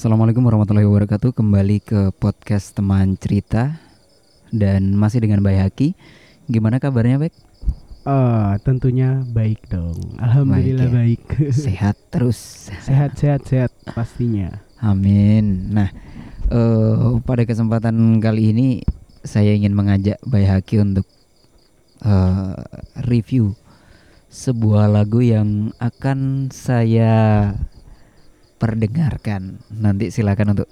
Assalamualaikum warahmatullahi wabarakatuh Kembali ke podcast teman cerita Dan masih dengan Bay Haki Gimana kabarnya Bek? Ah, tentunya baik dong. Alhamdulillah Baik baik. Sehat terus sehat, sehat, sehat pastinya. Amin Nah eh, pada kesempatan kali ini Saya ingin mengajak Bay Haki untuk eh, Review Sebuah lagu yang akan saya perdengarkan Nanti silakan untuk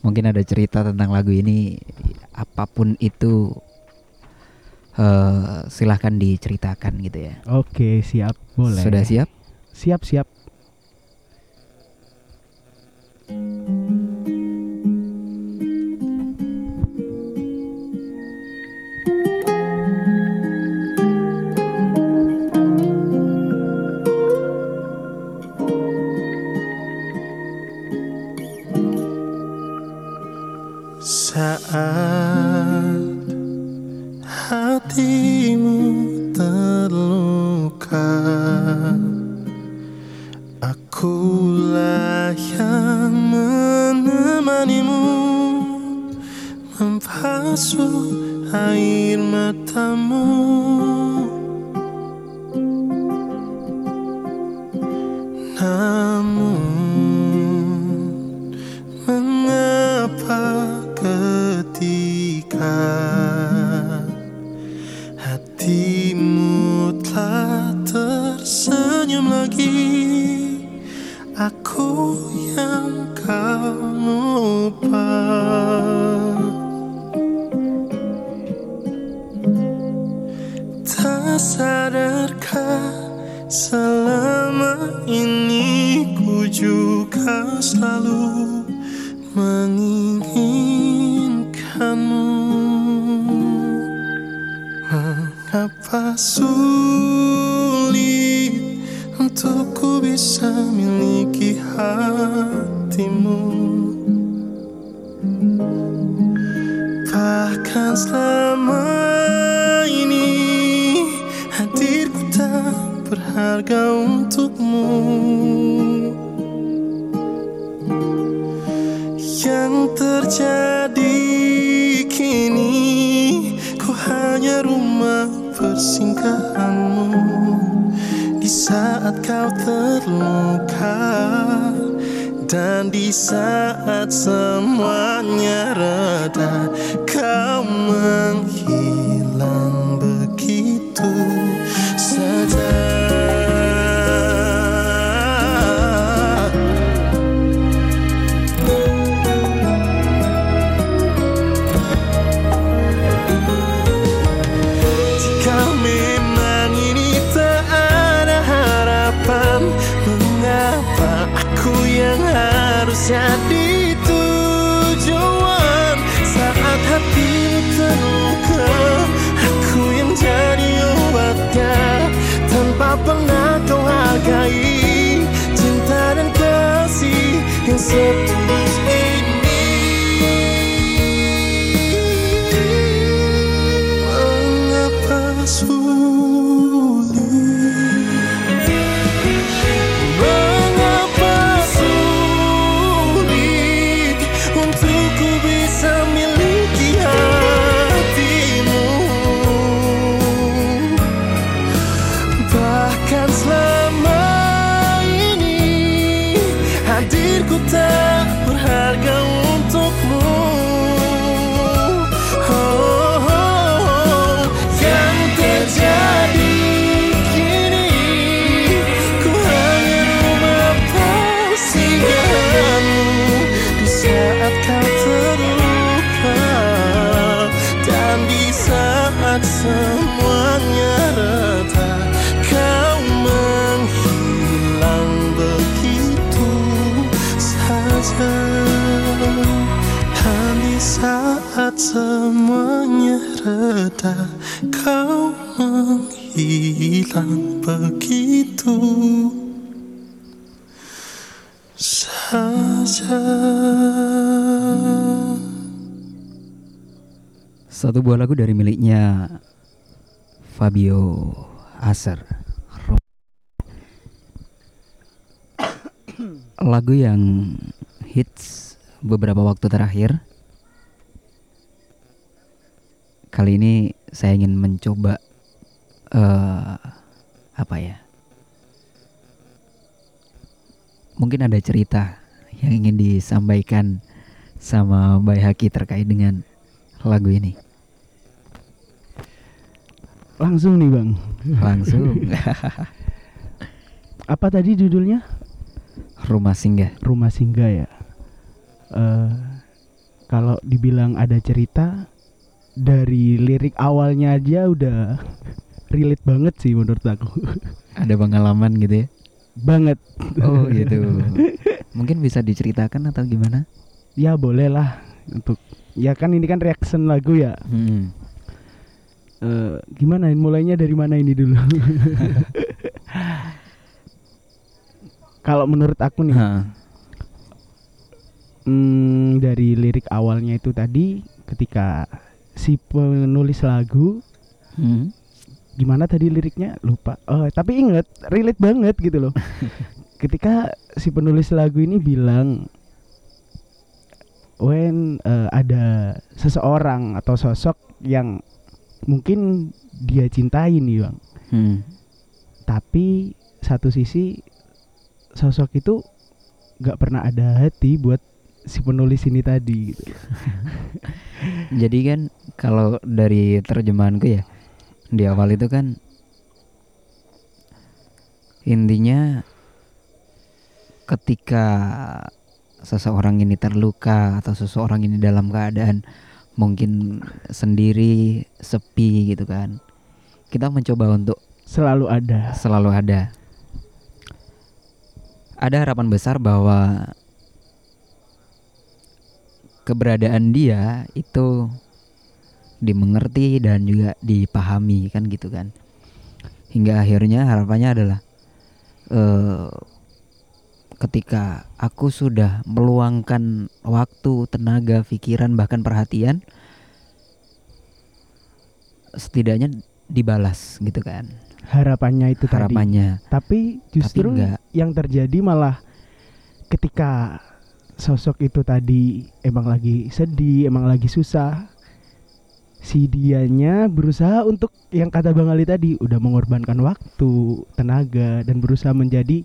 Mungkin ada cerita tentang lagu ini Apa pun itu eh, Silahkan diceritakan gitu ya Oke, siap. Boleh. Sudah siap? Siap, siap. Namun Yang terjadi kini Ku hanya rumah persinggahanmu Di saat kau terluka Dan di saat semuanya reda kasih saat semuanya reda. Kau menghilang begitu. Saja. Satu buah lagu dari miliknya Fabio Aser Lagu yang hits beberapa waktu terakhir. Kali ini saya ingin mencoba eh apa ya? Mungkin ada cerita yang ingin disampaikan sama Mbak Haki terkait dengan lagu ini. Langsung nih bang. Langsung Apa tadi judulnya? Rumah Singgah. Rumah Singgah ya. Eh kalau dibilang ada cerita dari lirik awalnya aja udah relate banget sih menurut aku. Ada pengalaman gitu ya. banget. Oh gitu. Mungkin bisa diceritakan atau gimana? Ya boleh lah untuk ya kan ini kan reaction lagu ya. Hmm. Eh gimana mulainya dari mana ini dulu? Kalau menurut aku nih, Ha. hmm, dari lirik awalnya itu tadi ketika si penulis lagu Hmm. gimana tadi liriknya lupa. Oh, tapi inget relate banget gitu loh. ketika si penulis lagu ini bilang when eh, ada seseorang atau sosok yang mungkin dia cintai nih, Bang. Hmm. Tapi satu sisi sosok itu nggak pernah ada hati buat si penulis ini tadi gitu. Jadi kan kalau dari terjemahanku ya di awal itu kan intinya ketika seseorang ini terluka atau seseorang ini dalam keadaan mungkin sendiri sepi gitu kan kita mencoba untuk Selalu ada. selalu ada ada harapan besar bahwa keberadaan dia itu dimengerti dan juga dipahami kan gitu kan. Hingga akhirnya harapannya adalah eh ketika aku sudah meluangkan waktu tenaga pikiran bahkan perhatian setidaknya dibalas gitu kan. Harapannya itu tadi. harapannya. Tapi justru tapi enggak. yang terjadi malah ketika sosok itu tadi emang lagi sedih, emang lagi susah. Si dianya berusaha untuk yang kata Bang Ali tadi udah mengorbankan waktu, tenaga dan berusaha menjadi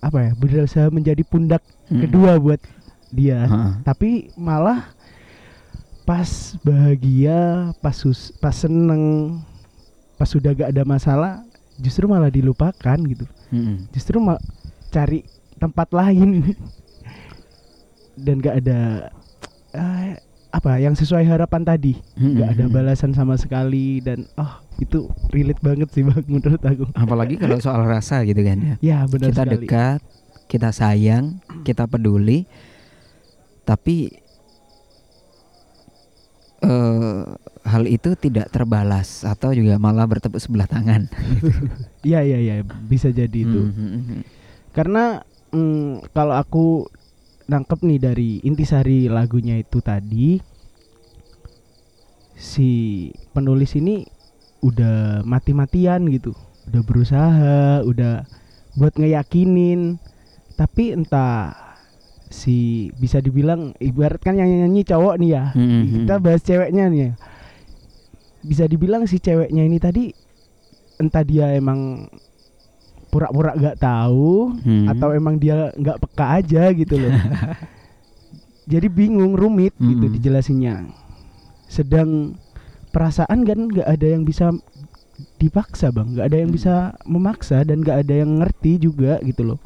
apa ya? Berusaha menjadi pundak Mm-mm. kedua buat dia. Heeh. Tapi malah pas bahagia, pas sus pas seneng, pas sudah gak ada masalah, justru malah dilupakan gitu Mm-mm. justru ma- cari tempat lain dan gak ada eh, apa yang sesuai harapan tadi. Nggak ada Mm-mm. balasan sama sekali dan oh itu relate banget sih bang menurut aku. Apalagi kalau soal rasa gitu kan ya. Ya benar kita sekali. dekat kita sayang kita peduli tapi eh hal itu tidak terbalas atau juga malah bertepuk sebelah tangan. Iya iya iya bisa jadi itu. Karena mm, kalau aku nangkep nih dari intisari lagunya itu tadi si penulis ini udah mati-matian gitu udah berusaha udah buat ngeyakinin tapi entah si bisa dibilang ibaratkan yang nyanyi cowok nih ya Mhm. kita bahas ceweknya nih ya. bisa dibilang si ceweknya ini tadi entah dia emang pura-pura gak tahu Mhm. atau emang dia nggak peka aja gitu loh jadi bingung rumit gitu Hmm. dijelasinnya sedang perasaan kan nggak ada yang bisa dipaksa bang nggak ada yang Hmm. bisa memaksa dan nggak ada yang ngerti juga gitu loh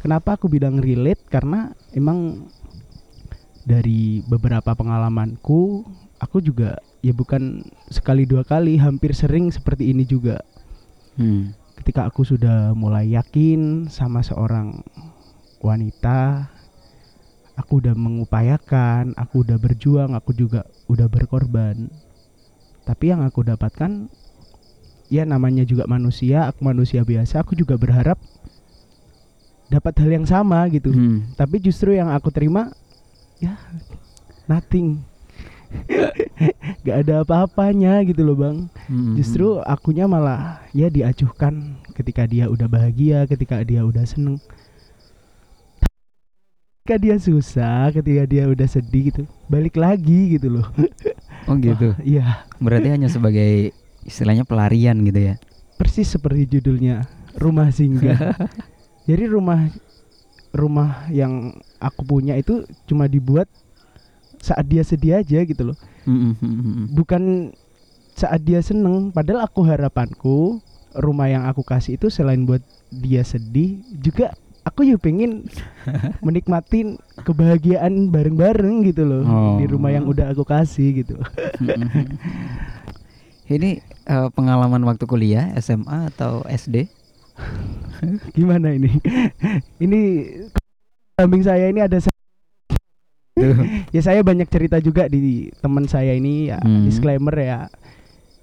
kenapa aku bilang relate karena emang dari beberapa pengalamanku aku juga ya bukan sekali dua kali hampir sering seperti ini juga Hmm. Ketika aku sudah mulai yakin sama seorang wanita aku udah mengupayakan aku udah berjuang aku juga udah berkorban. Tapi yang aku dapatkan ya namanya juga manusia aku manusia biasa aku juga berharap dapat hal yang sama gitu. Hmm. tapi justru yang aku terima ya nothing gak ada apa-apanya gitu loh bang Mhm. justru akunya malah ya diacuhkan ketika dia udah bahagia ketika dia udah seneng ketika dia susah ketika dia udah sedih gitu balik lagi gitu loh Oh gitu. Iya Berarti hanya sebagai istilahnya pelarian gitu ya. persis seperti judulnya rumah singgah jadi rumah rumah yang aku punya itu cuma dibuat saat dia sedih aja gitu loh bukan saat dia seneng padahal aku harapanku rumah yang aku kasih itu selain buat dia sedih juga aku juga pengen menikmatin kebahagiaan bareng-bareng gitu loh Oh. di rumah yang udah aku kasih gitu Ini eh, pengalaman waktu kuliah SMA atau SD? gimana ini ini samping saya ini ada. ya saya banyak cerita juga di teman saya ini ya. Hmm. disclaimer ya.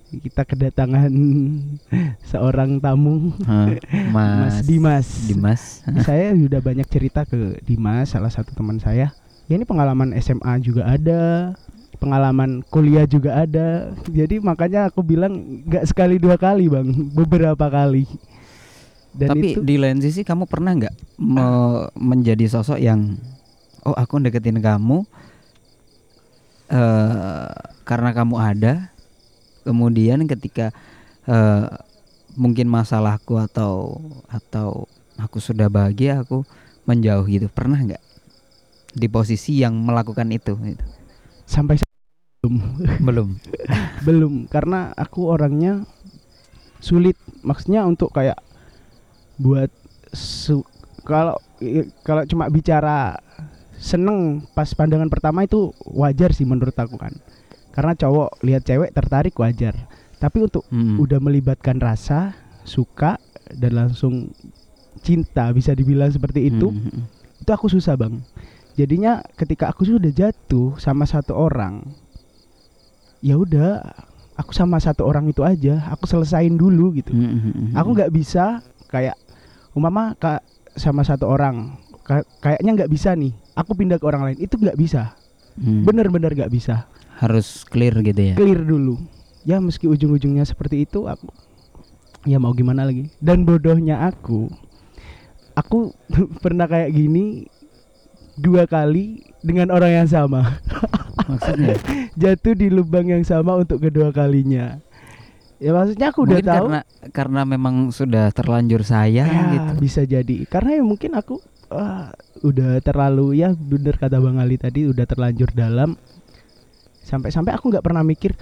Kita kedatangan seorang tamu. Hah, Mas Dimas. Dimas. saya sudah banyak cerita ke Dimas salah satu teman saya. Ya ini pengalaman SMA juga ada pengalaman kuliah juga ada. Jadi makanya aku bilang nggak sekali dua kali bang. Beberapa kali. Dan Tapi itu di lain sisi kamu pernah nggak me- menjadi sosok yang oh aku deketin kamu eh karena kamu ada, kemudian ketika eh mungkin masalahku atau atau aku sudah bahagia aku menjauh gitu pernah nggak di posisi yang melakukan itu gitu? sampai belum. Belum. Belum karena aku orangnya sulit. Maksudnya untuk kayak buat su- kalau kalau cuma bicara seneng pas pandangan pertama itu wajar sih menurut aku kan. Karena cowok lihat cewek tertarik wajar. Tapi untuk Mm. udah melibatkan rasa suka dan langsung cinta bisa dibilang seperti itu Mm, mm, itu aku susah bang. Jadinya ketika aku sudah jatuh sama satu orang ya udah aku sama satu orang itu aja aku selesain dulu gitu. Mm, mm, mm, mm. aku nggak bisa kayak umama kak sama satu orang Ka- kayaknya nggak bisa nih aku pindah ke orang lain itu nggak bisa. Mm. bener-bener nggak bisa. Harus clear gitu ya? Clear dulu. Ya meski ujung-ujungnya seperti itu aku ya mau gimana lagi? Dan bodohnya aku aku pernah kayak gini dua kali dengan orang yang sama. Maksudnya? Jatuh di lubang yang sama untuk kedua kalinya ya maksudnya aku udah mungkin tahu. karena karena memang sudah terlanjur sayang ya, gitu. bisa jadi. Karena ya mungkin aku ah, udah terlalu ya bener kata bang Ali tadi udah terlanjur dalam. Sampai-sampai aku nggak pernah mikir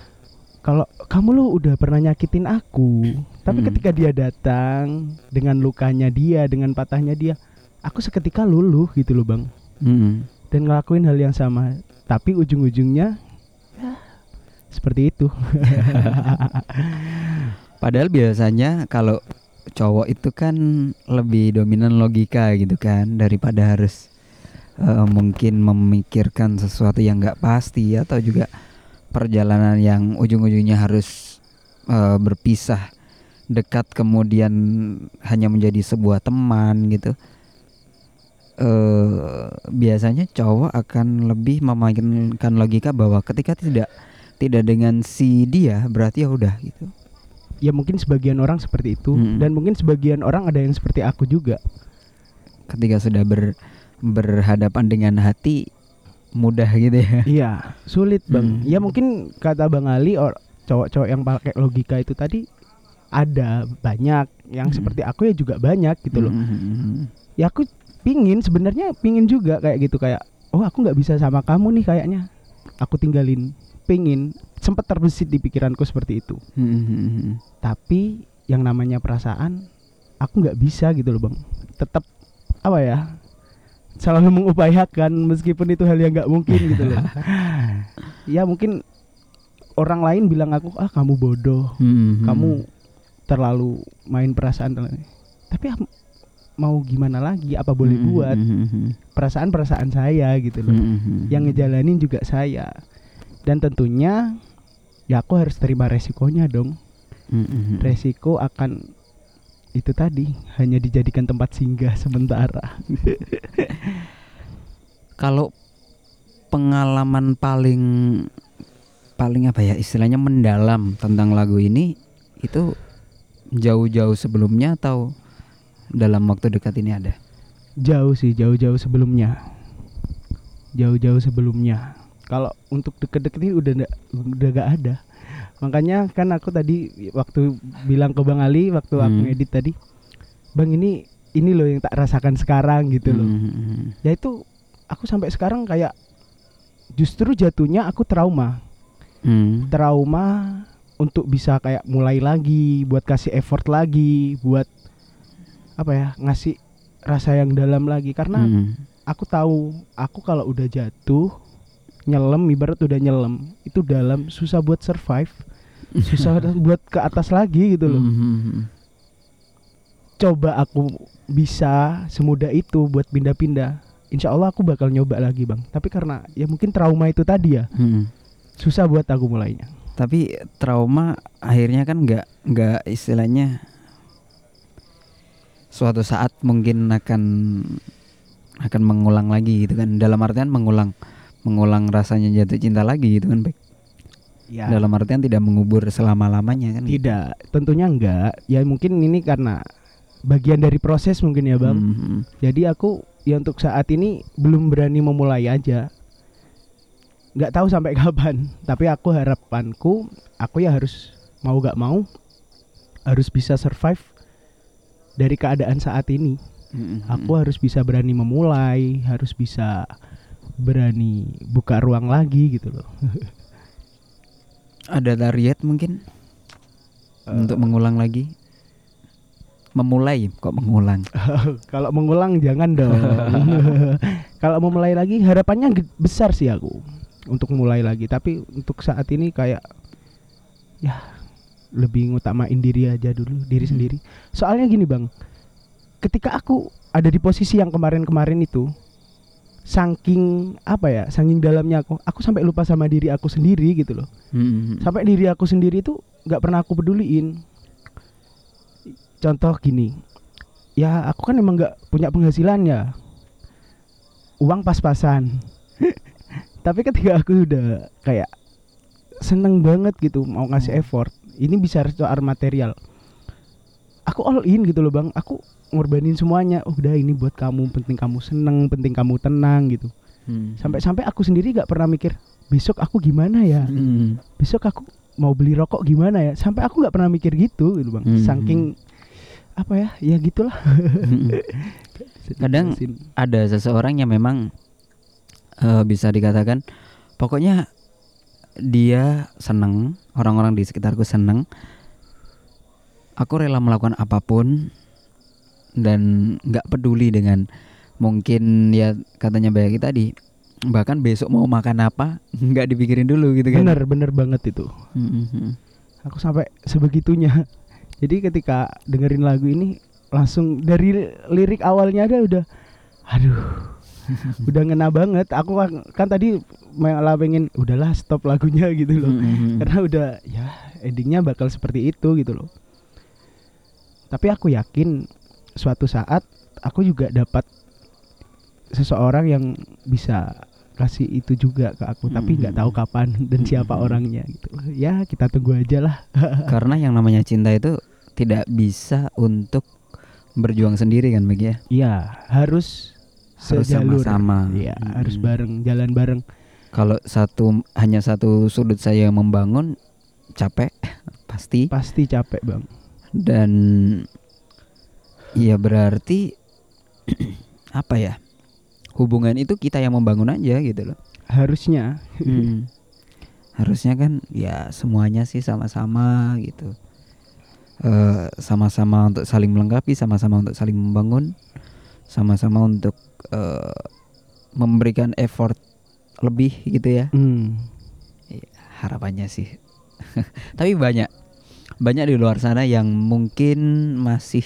kalau kamu lu udah pernah nyakitin aku. Tapi Hmm. ketika dia datang dengan lukanya dia dengan patahnya dia aku seketika luluh gitu loh bang. Mm. dan ngelakuin hal yang sama. Tapi ujung-ujungnya ya, seperti itu Padahal biasanya kalau cowok itu kan lebih dominan logika gitu kan daripada harus eh, mungkin memikirkan sesuatu yang nggak pasti atau juga perjalanan yang ujung-ujungnya harus eh, berpisah dekat kemudian hanya menjadi sebuah teman gitu. eh biasanya cowok akan lebih memainkan logika bahwa ketika tidak tidak dengan si dia berarti ya udah gitu. ya mungkin sebagian orang seperti itu Hmm. dan mungkin sebagian orang ada yang seperti aku juga ketika sudah ber berhadapan dengan hati mudah gitu ya. Iya, sulit bang. Hmm. Ya mungkin kata bang Ali, or cowok-cowok yang pakai logika itu tadi ada banyak, yang Hmm. seperti aku ya juga banyak gitu loh. Mm, Ya aku pingin sebenarnya pingin juga kayak gitu kayak, oh aku nggak bisa sama kamu nih kayaknya, aku tinggalin. Pingin, sempat terbesit di pikiranku seperti itu. mm, Tapi yang namanya perasaan, aku nggak bisa gitu loh bang. Tetap apa ya? Selalu mengupayakan meskipun itu hal yang nggak mungkin gitu loh. ya mungkin orang lain bilang aku ah kamu bodoh, kamu terlalu main perasaan tapi ah, mau gimana lagi apa boleh buat perasaan perasaan saya gitu loh yang ngejalanin juga saya dan tentunya ya aku harus terima resikonya dong mm, mm. resiko akan itu tadi hanya dijadikan tempat singgah sementara Kalau pengalaman paling paling apa ya istilahnya mendalam tentang lagu ini itu jauh-jauh sebelumnya atau dalam waktu dekat ini ada? jauh sih jauh-jauh sebelumnya jauh-jauh sebelumnya. Kalau untuk deket-deket ini udah nggak udah gak ada. Makanya kan aku tadi waktu bilang ke Bang Ali waktu aku Hmm. ngedit tadi, Bang ini ini loh yang tak rasakan sekarang gitu loh. Hmm. Ya itu aku sampai sekarang kayak justru jatuhnya aku trauma. Hmm. Trauma untuk bisa kayak mulai lagi, buat kasih effort lagi, buat apa ya, ngasih rasa yang dalam lagi karena Hmm. aku tahu aku kalau udah jatuh nyelam ibarat udah nyelam itu dalam susah buat survive susah buat ke atas lagi gitu loh Hmm. coba aku bisa semudah itu buat pindah-pindah insya Allah aku bakal nyoba lagi bang tapi karena ya mungkin trauma itu tadi ya Hmm. susah buat aku mulainya Tapi trauma akhirnya kan nggak nggak istilahnya suatu saat mungkin akan akan mengulang lagi gitu kan. Dalam artian mengulang mengulang rasanya jatuh cinta lagi gitu kan baik. ya Dalam artian tidak mengubur selama-lamanya kan. gitu. tidak tentunya enggak ya mungkin ini karena bagian dari proses mungkin ya bang Hmm. Jadi aku ya untuk saat ini belum berani memulai aja. Nggak tahu sampai kapan. Tapi aku harapanku, aku ya harus mau gak mau harus bisa survive dari keadaan saat ini. Hmm. Aku harus bisa berani memulai, harus bisa berani buka ruang lagi gitu loh. ada target mungkin untuk mengulang lagi. Memulai kok mengulang. Kalau mengulang jangan dong. Kalau memulai lagi harapannya besar sih aku untuk mulai lagi. Tapi untuk saat ini kayak ya lebih ngutamain diri aja dulu, diri Hmm. sendiri. Soalnya gini bang, ketika aku ada di posisi yang kemarin-kemarin itu, saking apa ya, saking dalamnya aku, aku sampai lupa sama diri aku sendiri gitu loh. Hmm. Sampai diri aku sendiri itu nggak pernah aku peduliin. Contoh gini, ya aku kan emang nggak punya penghasilan ya, uang pas-pasan. Tapi ketika aku udah kayak seneng banget gitu mau ngasih effort, ini bisa soal material. Aku all in gitu loh bang, aku ngorbanin semuanya. Oh, udah ini buat kamu, penting kamu seneng, penting kamu tenang gitu. Hmm. Sampai-sampai aku sendiri nggak pernah mikir besok aku gimana ya Hmm. besok aku mau beli rokok gimana ya sampai aku nggak pernah mikir gitu gitu bang Hmm. saking apa ya ya gitulah Hmm. Kadang ada seseorang yang memang eh, bisa dikatakan pokoknya dia seneng orang-orang di sekitarku seneng aku rela melakukan apa pun dan nggak peduli dengan mungkin ya katanya Bayaki tadi bahkan besok mau makan apa nggak dipikirin dulu gitu kan. Bener bener banget itu. Hmm, hmm, hmm. aku sampai sebegitunya. Jadi ketika dengerin lagu ini langsung dari lirik awalnya ada udah aduh udah ngena banget. Aku kan, kan tadi malah pengen udahlah stop lagunya gitu loh. Hmm, hmm, hmm. karena udah ya endingnya bakal seperti itu gitu loh tapi aku yakin suatu saat aku juga dapat seseorang yang bisa kasih itu juga ke aku tapi nggak tahu kapan dan siapa Hmm. orangnya gitu. Ya kita tunggu aja lah. Karena yang namanya cinta itu tidak bisa untuk berjuang sendiri kan Meg ya? Iya harus Harus sejalur. sama-sama. iya Hmm. harus bareng jalan bareng. Kalau satu hanya satu sudut saya membangun capek pasti. Pasti capek bang dan ya berarti apa ya hubungan itu kita yang membangun aja gitu loh. Harusnya. Hmm. harusnya kan ya semuanya sih sama-sama gitu. Eh, sama-sama untuk saling melengkapi sama-sama untuk saling membangun sama-sama untuk eh, memberikan effort lebih gitu ya. Hmm. harapannya sih. Tapi banyak banyak di luar sana yang mungkin masih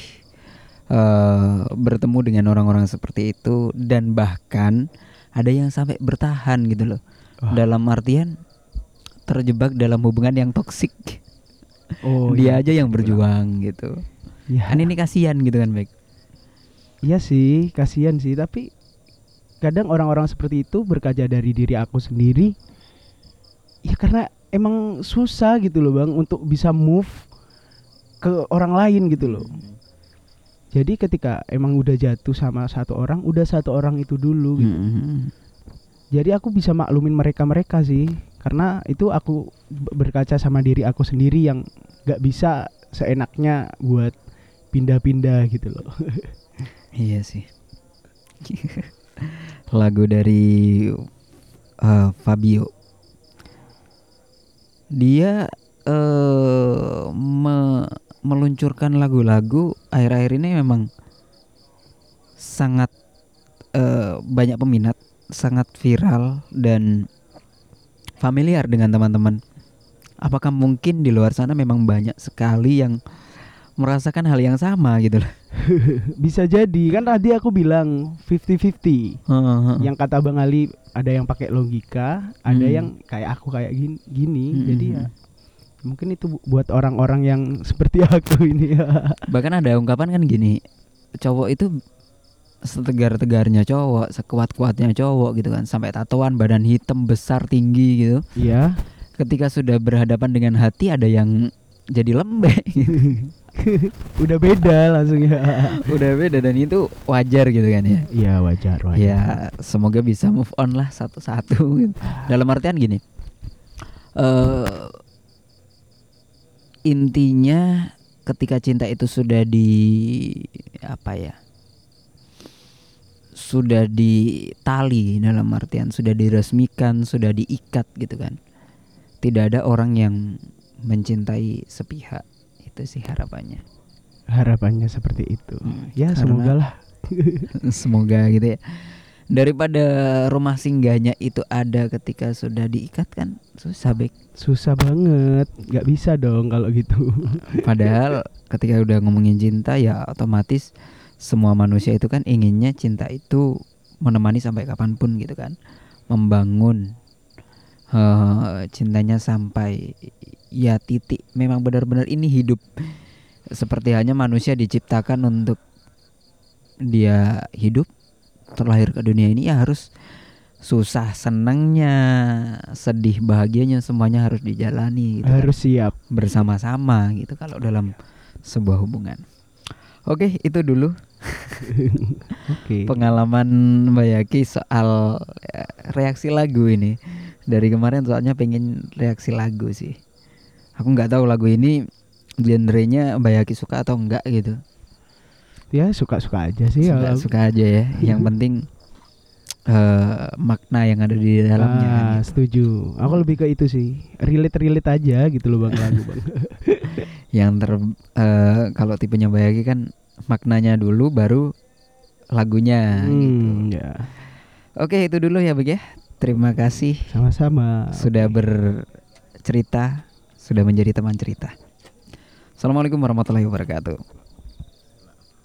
eh, bertemu dengan orang-orang seperti itu dan bahkan ada yang sampai bertahan gitu loh Wah. dalam artian terjebak dalam hubungan yang toksik oh dia iya. aja yang berjuang gitu ya. kan ini kasihan gitu kan baik Iya sih, kasihan sih. Tapi kadang orang-orang seperti itu berkaca dari diri aku sendiri. Ya karena emang susah gitu loh bang untuk bisa move ke orang lain gitu loh. Jadi ketika emang udah jatuh sama satu orang, udah satu orang itu dulu gitu. Mm-mm. jadi aku bisa maklumin mereka-mereka sih karena itu aku berkaca sama diri aku sendiri yang nggak bisa seenaknya buat pindah-pindah gitu loh Iya sih. Lagu dari eh, Fabio. Dia eh me- meluncurkan lagu-lagu akhir-akhir ini memang sangat eh, banyak peminat, sangat viral dan familiar dengan teman-teman. Apakah mungkin di luar sana memang banyak sekali yang merasakan hal yang sama gitu loh. bisa jadi kan tadi aku bilang 50-50 Heeh. yang kata Bang Ali ada yang pakai logika ada Hmm. yang kayak aku kayak gini, gini. Hmm, jadi hmm, ya mungkin itu bu- buat orang-orang yang seperti aku ini ya Bahkan ada ungkapan kan gini, cowok itu setegar-tegarnya cowok, sekuat-kuatnya cowok gitu kan, sampai tatoan, badan hitam, besar, tinggi gitu. Iya Ketika sudah berhadapan dengan hati ada yang jadi lembek. gitu. udah beda langsung ya Udah beda dan itu wajar gitu kan ya. Iya wajar wajar Ya, semoga bisa move on lah satu-satu. gitu. Dalam artian gini, eh intinya ketika cinta itu sudah di apa ya, sudah ditali dalam artian sudah diresmikan, sudah diikat gitu kan. Tidak ada orang yang mencintai sepihak. Itu sih harapannya. harapannya seperti itu Hmm, ya semoga lah Semoga gitu ya. Daripada rumah singgahnya itu ada ketika sudah diikat kan susah Bek. susah banget nggak bisa dong kalau gitu Padahal ketika udah ngomongin cinta ya otomatis semua manusia itu kan inginnya cinta itu menemani sampai kapan pun gitu kan. Membangun eh, cintanya sampai ya titik. Memang benar-benar ini hidup. Seperti hanya manusia diciptakan untuk dia hidup terlahir ke dunia ini ya harus susah senangnya sedih bahagianya semuanya harus dijalani gitu kan. Harus siap. Bersama-sama gitu kalau dalam sebuah hubungan. Oke, itu dulu. Oke. Pengalaman Mbak Yaki soal eh, reaksi lagu ini. Dari kemarin soalnya pengen reaksi lagu sih. Aku nggak tahu lagu ini genrenya Mbak Yaki suka atau enggak gitu. ya suka-suka aja sih Suka, kalau- suka aja ya. Yang penting eh, makna yang ada di dalamnya. kan Ah, gitu. setuju aku lebih ke itu sih relate relate aja gitu loh bang lagu bang yang ter eh, kalau tipenya Mbak Yaki kan maknanya dulu baru lagunya gitu. hmm, ya Oke itu dulu ya Beg ya. Terima kasih sama-sama sudah bercerita, sudah menjadi teman cerita. Assalamualaikum warahmatullahi wabarakatuh.